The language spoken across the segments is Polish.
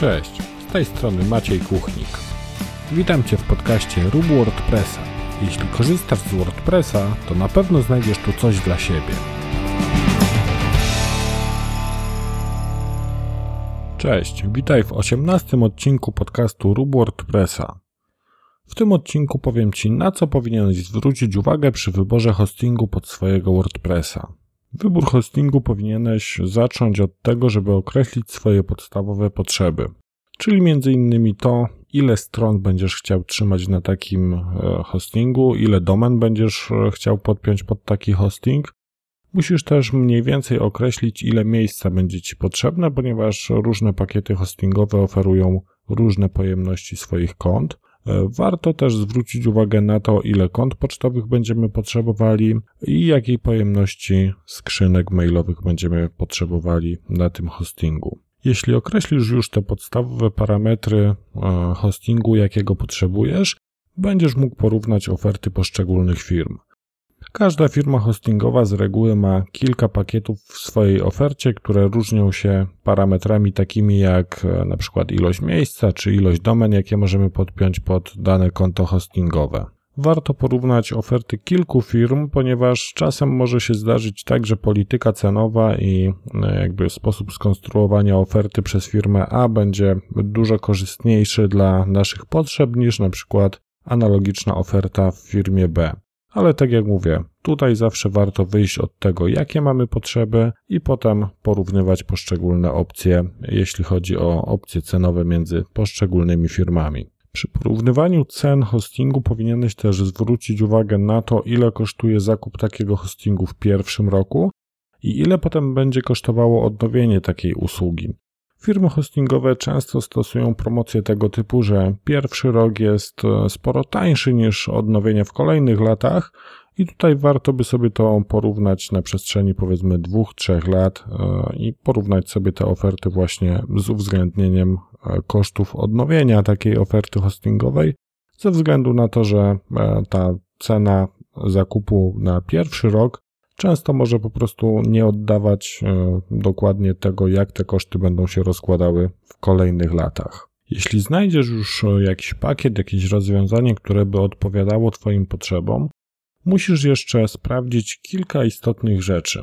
Cześć, z tej strony Maciej Kuchnik. Witam Cię w podcaście Rób WordPressa. Jeśli korzystasz z WordPressa, to na pewno znajdziesz tu coś dla siebie. Cześć, witaj w 18 odcinku podcastu Rób WordPressa. W tym odcinku powiem Ci, na co powinieneś zwrócić uwagę przy wyborze hostingu pod swojego WordPressa. Wybór hostingu powinieneś zacząć od tego, żeby określić swoje podstawowe potrzeby, czyli innymi to, ile stron będziesz chciał trzymać na takim e, hostingu, ile domen będziesz e, chciał podpiąć pod taki hosting. Musisz też mniej więcej określić, ile miejsca będzie Ci potrzebne, ponieważ różne pakiety hostingowe oferują różne pojemności swoich kont. E, warto też zwrócić uwagę na to, ile kont pocztowych będziemy potrzebowali i jakiej pojemności skrzynek mailowych będziemy potrzebowali na tym hostingu. Jeśli określisz już te podstawowe parametry e, hostingu, jakiego potrzebujesz, będziesz mógł porównać oferty poszczególnych firm. Każda firma hostingowa z reguły ma kilka pakietów w swojej ofercie, które różnią się parametrami takimi jak e, na przykład ilość miejsca czy ilość domen, jakie możemy podpiąć pod dane konto hostingowe. Warto porównać oferty kilku firm, ponieważ czasem może się zdarzyć tak, że polityka cenowa i e, jakby sposób skonstruowania oferty przez firmę A będzie dużo korzystniejszy dla naszych potrzeb niż na przykład analogiczna oferta w firmie B. Ale tak jak mówię, tutaj zawsze warto wyjść od tego, jakie mamy potrzeby i potem porównywać poszczególne opcje, jeśli chodzi o opcje cenowe między poszczególnymi firmami. Przy porównywaniu cen hostingu powinieneś też zwrócić uwagę na to, ile kosztuje zakup takiego hostingu w pierwszym roku i ile potem będzie kosztowało odnowienie takiej usługi. Firmy hostingowe często stosują promocje tego typu, że pierwszy rok jest e, sporo tańszy niż odnowienie w kolejnych latach, i tutaj warto by sobie to porównać na przestrzeni powiedzmy dwóch, trzech lat e, i porównać sobie te oferty właśnie z uwzględnieniem e, kosztów odnowienia takiej oferty hostingowej, ze względu na to, że ta cena zakupu na pierwszy rok często może po prostu nie oddawać e, dokładnie tego, jak te koszty będą się rozkładały w kolejnych latach. Jeśli znajdziesz już e, jakiś pakiet, jakieś rozwiązanie, które by odpowiadało Twoim potrzebom, musisz jeszcze sprawdzić kilka istotnych rzeczy.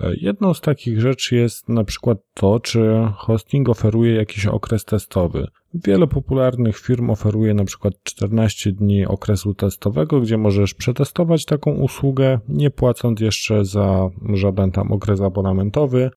E, jedną z takich rzeczy jest na przykład to, czy hosting oferuje jakiś okres testowy. Wiele popularnych firm oferuje na przykład 14 dni okresu testowego, gdzie możesz przetestować taką usługę, nie płacąc jeszcze za żaden tam okres abonamentowy,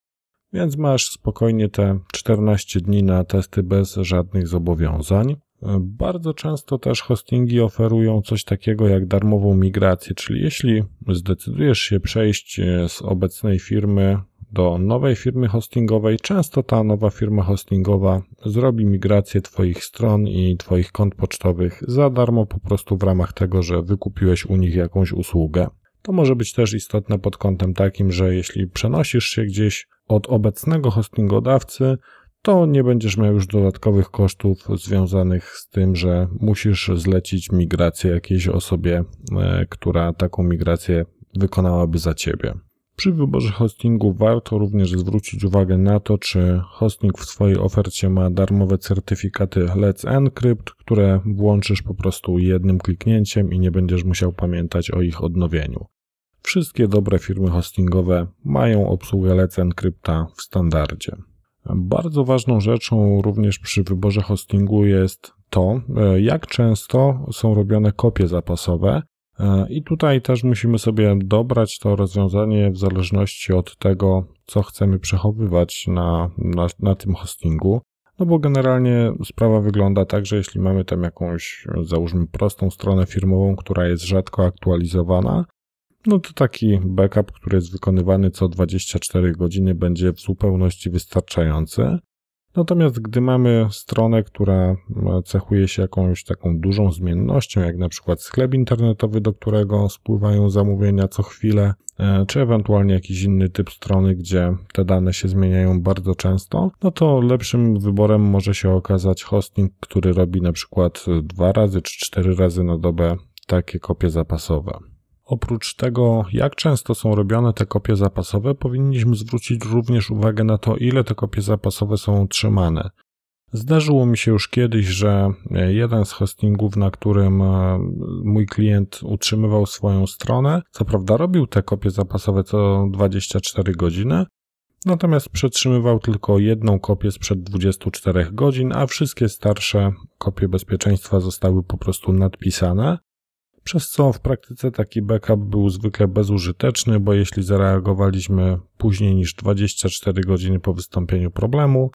więc masz spokojnie te 14 dni na testy bez żadnych zobowiązań. Bardzo często też hostingi oferują coś takiego jak darmową migrację, czyli jeśli zdecydujesz się przejść z obecnej firmy do nowej firmy hostingowej, często ta nowa firma hostingowa zrobi migrację Twoich stron i Twoich kont pocztowych za darmo, po prostu w ramach tego, że wykupiłeś u nich jakąś usługę. To może być też istotne pod kątem takim, że jeśli przenosisz się gdzieś od obecnego hostingodawcy, to nie będziesz miał już dodatkowych kosztów związanych z tym, że musisz zlecić migrację jakiejś osobie, e, która taką migrację wykonałaby za ciebie. Przy wyborze hostingu warto również zwrócić uwagę na to, czy hosting w swojej ofercie ma darmowe certyfikaty Let's Encrypt, które włączysz po prostu jednym kliknięciem i nie będziesz musiał pamiętać o ich odnowieniu. Wszystkie dobre firmy hostingowe mają obsługę Let's Encrypta w standardzie. Bardzo ważną rzeczą również przy wyborze hostingu jest to, e, jak często są robione kopie zapasowe. E, I tutaj też musimy sobie dobrać to rozwiązanie w zależności od tego, co chcemy przechowywać na, na, na tym hostingu. No bo generalnie sprawa wygląda tak, że jeśli mamy tam jakąś, załóżmy, prostą stronę firmową, która jest rzadko aktualizowana, no to taki backup, który jest wykonywany co 24 godziny, będzie w zupełności wystarczający. Natomiast gdy mamy stronę, która cechuje się jakąś taką dużą zmiennością, jak na przykład sklep internetowy, do którego spływają zamówienia co chwilę, e, czy ewentualnie jakiś inny typ strony, gdzie te dane się zmieniają bardzo często, no to lepszym wyborem może się okazać hosting, który robi na przykład dwa razy czy cztery razy na dobę takie kopie zapasowe. Oprócz tego, jak często są robione te kopie zapasowe, powinniśmy zwrócić również uwagę na to, ile te kopie zapasowe są utrzymane. Zdarzyło mi się już kiedyś, że jeden z hostingów, na którym e, mój klient utrzymywał swoją stronę, co prawda robił te kopie zapasowe co 24 godziny, natomiast przetrzymywał tylko jedną kopię sprzed 24 godzin, a wszystkie starsze kopie bezpieczeństwa zostały po prostu nadpisane przez co w praktyce taki backup był zwykle bezużyteczny, bo jeśli zareagowaliśmy później niż 24 godziny po wystąpieniu problemu,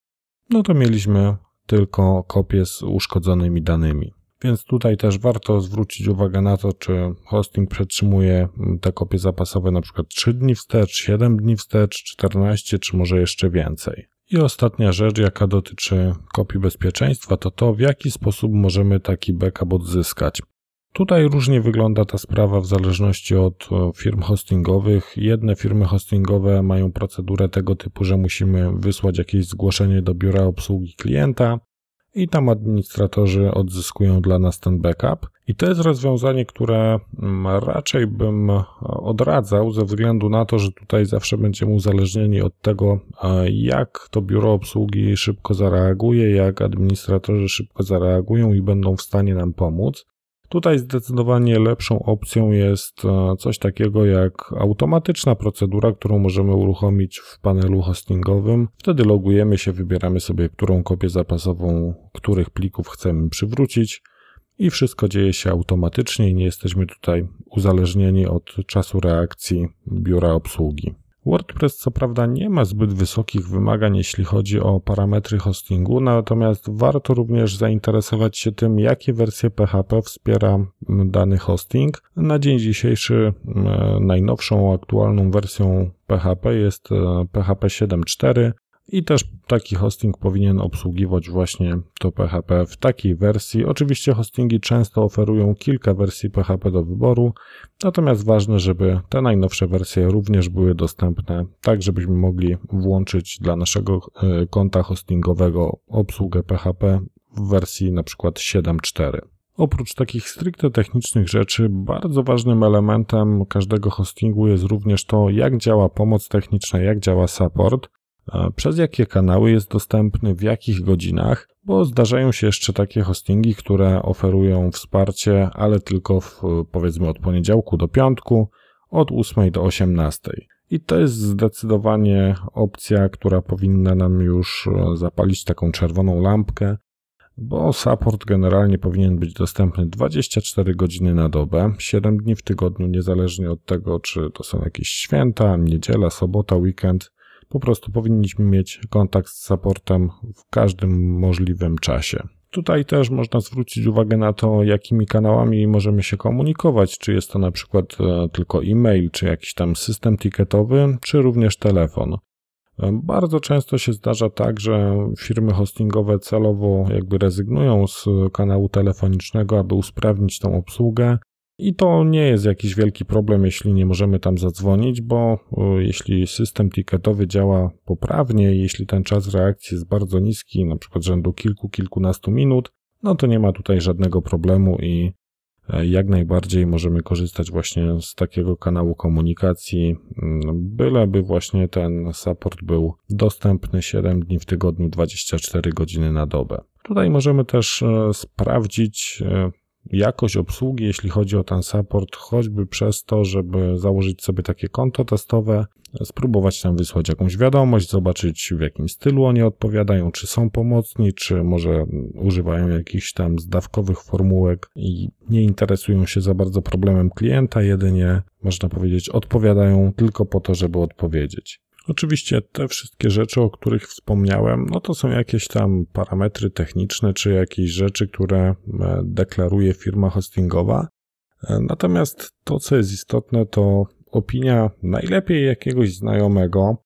no to mieliśmy tylko kopię z uszkodzonymi danymi. Więc tutaj też warto zwrócić uwagę na to, czy hosting przetrzymuje te kopie zapasowe na przykład 3 dni wstecz, 7 dni wstecz, 14 czy może jeszcze więcej. I ostatnia rzecz, jaka dotyczy kopii bezpieczeństwa, to to, w jaki sposób możemy taki backup odzyskać. Tutaj różnie wygląda ta sprawa w zależności od e, firm hostingowych. Jedne firmy hostingowe mają procedurę tego typu, że musimy wysłać jakieś zgłoszenie do biura obsługi klienta i tam administratorzy odzyskują dla nas ten backup. I to jest rozwiązanie, które mm, raczej bym e, odradzał ze względu na to, że tutaj zawsze będziemy uzależnieni od tego, e, jak to biuro obsługi szybko zareaguje, jak administratorzy szybko zareagują i będą w stanie nam pomóc. Tutaj zdecydowanie lepszą opcją jest e, coś takiego jak automatyczna procedura, którą możemy uruchomić w panelu hostingowym. Wtedy logujemy się, wybieramy sobie, którą kopię zapasową których plików chcemy przywrócić i wszystko dzieje się automatycznie i nie jesteśmy tutaj uzależnieni od czasu reakcji biura obsługi. WordPress co prawda nie ma zbyt wysokich wymagań, jeśli chodzi o parametry hostingu, natomiast warto również zainteresować się tym, jakie wersje PHP wspiera dany hosting. Na dzień dzisiejszy najnowszą, aktualną wersją PHP jest PHP 7.4, i też taki hosting powinien obsługiwać właśnie to PHP w takiej wersji. Oczywiście hostingi często oferują kilka wersji PHP do wyboru, natomiast ważne, żeby te najnowsze wersje również były dostępne, tak żebyśmy mogli włączyć dla naszego e, konta hostingowego obsługę PHP w wersji na przykład 7.4. Oprócz takich stricte technicznych rzeczy, bardzo ważnym elementem każdego hostingu jest również to, jak działa pomoc techniczna, jak działa support przez jakie kanały jest dostępny, w jakich godzinach, bo zdarzają się jeszcze takie hostingi, które oferują wsparcie, ale tylko w, powiedzmy od poniedziałku do piątku, od 8 do 18. I to jest zdecydowanie opcja, która powinna nam już e, zapalić taką czerwoną lampkę, bo support generalnie powinien być dostępny 24 godziny na dobę, 7 dni w tygodniu, niezależnie od tego, czy to są jakieś święta, niedziela, sobota, weekend. Po prostu powinniśmy mieć kontakt z supportem w każdym możliwym czasie. Tutaj też można zwrócić uwagę na to, jakimi kanałami możemy się komunikować, czy jest to na przykład e, tylko e-mail, czy jakiś tam system ticketowy, czy również telefon. E, bardzo często się zdarza tak, że firmy hostingowe celowo jakby rezygnują z kanału telefonicznego, aby usprawnić tą obsługę i to nie jest jakiś wielki problem, jeśli nie możemy tam zadzwonić, bo jeśli system ticketowy działa poprawnie, jeśli ten czas reakcji jest bardzo niski, na przykład rzędu kilku, kilkunastu minut, no to nie ma tutaj żadnego problemu i e, jak najbardziej możemy korzystać właśnie z takiego kanału komunikacji, mm, byleby właśnie ten support był dostępny 7 dni w tygodniu, 24 godziny na dobę. Tutaj możemy też e, sprawdzić e, jakość obsługi, jeśli chodzi o ten support, choćby przez to, żeby założyć sobie takie konto testowe, spróbować tam wysłać jakąś wiadomość, zobaczyć w jakim stylu oni odpowiadają, czy są pomocni, czy może używają jakichś tam zdawkowych formułek i nie interesują się za bardzo problemem klienta, jedynie można powiedzieć odpowiadają tylko po to, żeby odpowiedzieć. Oczywiście te wszystkie rzeczy, o których wspomniałem, no to są jakieś tam parametry techniczne, czy jakieś rzeczy, które e, deklaruje firma hostingowa. E, natomiast to, co jest istotne, to opinia najlepiej jakiegoś znajomego,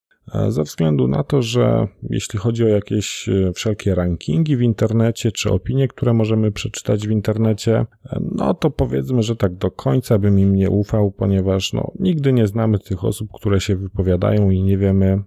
ze względu na to, że jeśli chodzi o jakieś e, wszelkie rankingi w internecie, czy opinie, które możemy przeczytać w internecie, e, no to powiedzmy, że tak do końca bym im nie ufał, ponieważ no, nigdy nie znamy tych osób, które się wypowiadają i nie wiemy,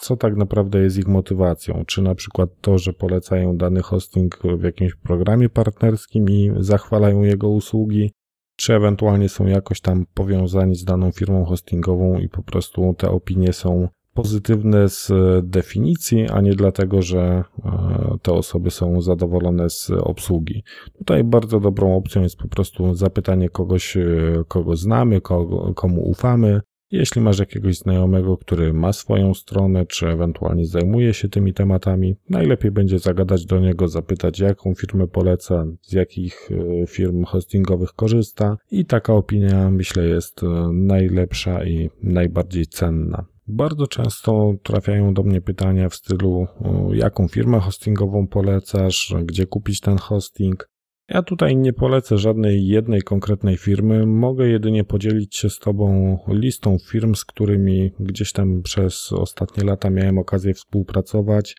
co tak naprawdę jest ich motywacją. Czy na przykład to, że polecają dany hosting w jakimś programie partnerskim i zachwalają jego usługi, czy ewentualnie są jakoś tam powiązani z daną firmą hostingową i po prostu te opinie są pozytywne z definicji, a nie dlatego, że e, te osoby są zadowolone z obsługi. Tutaj bardzo dobrą opcją jest po prostu zapytanie kogoś, e, kogo znamy, kogo, komu ufamy, jeśli masz jakiegoś znajomego, który ma swoją stronę, czy ewentualnie zajmuje się tymi tematami, najlepiej będzie zagadać do niego, zapytać, jaką firmę poleca, z jakich e, firm hostingowych korzysta, i taka opinia, myślę, jest e, najlepsza i najbardziej cenna. Bardzo często trafiają do mnie pytania w stylu, jaką firmę hostingową polecasz, gdzie kupić ten hosting. Ja tutaj nie polecę żadnej jednej konkretnej firmy, mogę jedynie podzielić się z Tobą listą firm, z którymi gdzieś tam przez ostatnie lata miałem okazję współpracować,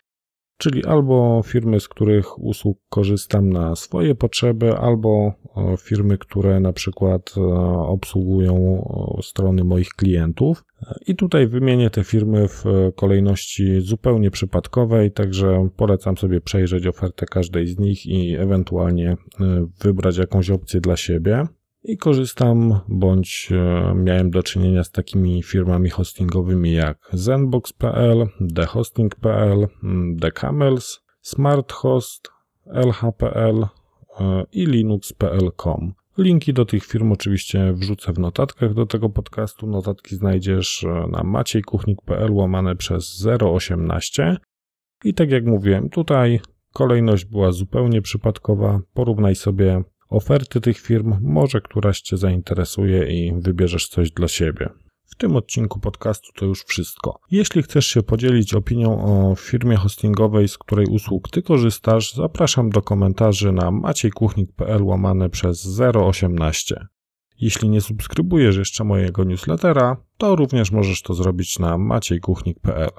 czyli albo firmy, z których usług korzystam na swoje potrzeby, albo e, firmy, które na przykład e, obsługują e, strony moich klientów. I tutaj wymienię te firmy w kolejności zupełnie przypadkowej, także polecam sobie przejrzeć ofertę każdej z nich i ewentualnie wybrać jakąś opcję dla siebie i korzystam bądź e, miałem do czynienia z takimi firmami hostingowymi jak zenbox.pl, thehosting.pl, mm, thecamels, smarthost, lh.pl e, i linux.pl.com. Linki do tych firm oczywiście wrzucę w notatkach do tego podcastu. Notatki znajdziesz e, na maciejkuchnik.pl łamane przez 018. I tak jak mówiłem, tutaj kolejność była zupełnie przypadkowa. Porównaj sobie oferty tych firm, może któraś Cię zainteresuje i wybierzesz coś dla siebie. W tym odcinku podcastu to już wszystko. Jeśli chcesz się podzielić opinią o firmie hostingowej, z której usług Ty korzystasz, zapraszam do komentarzy na maciejkuchnik.pl łamane przez 018. Jeśli nie subskrybujesz jeszcze mojego newslettera, to również możesz to zrobić na maciejkuchnik.pl.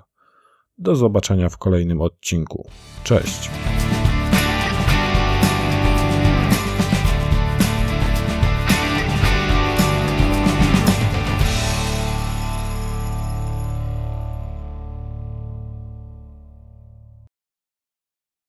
Do zobaczenia w kolejnym odcinku. Cześć!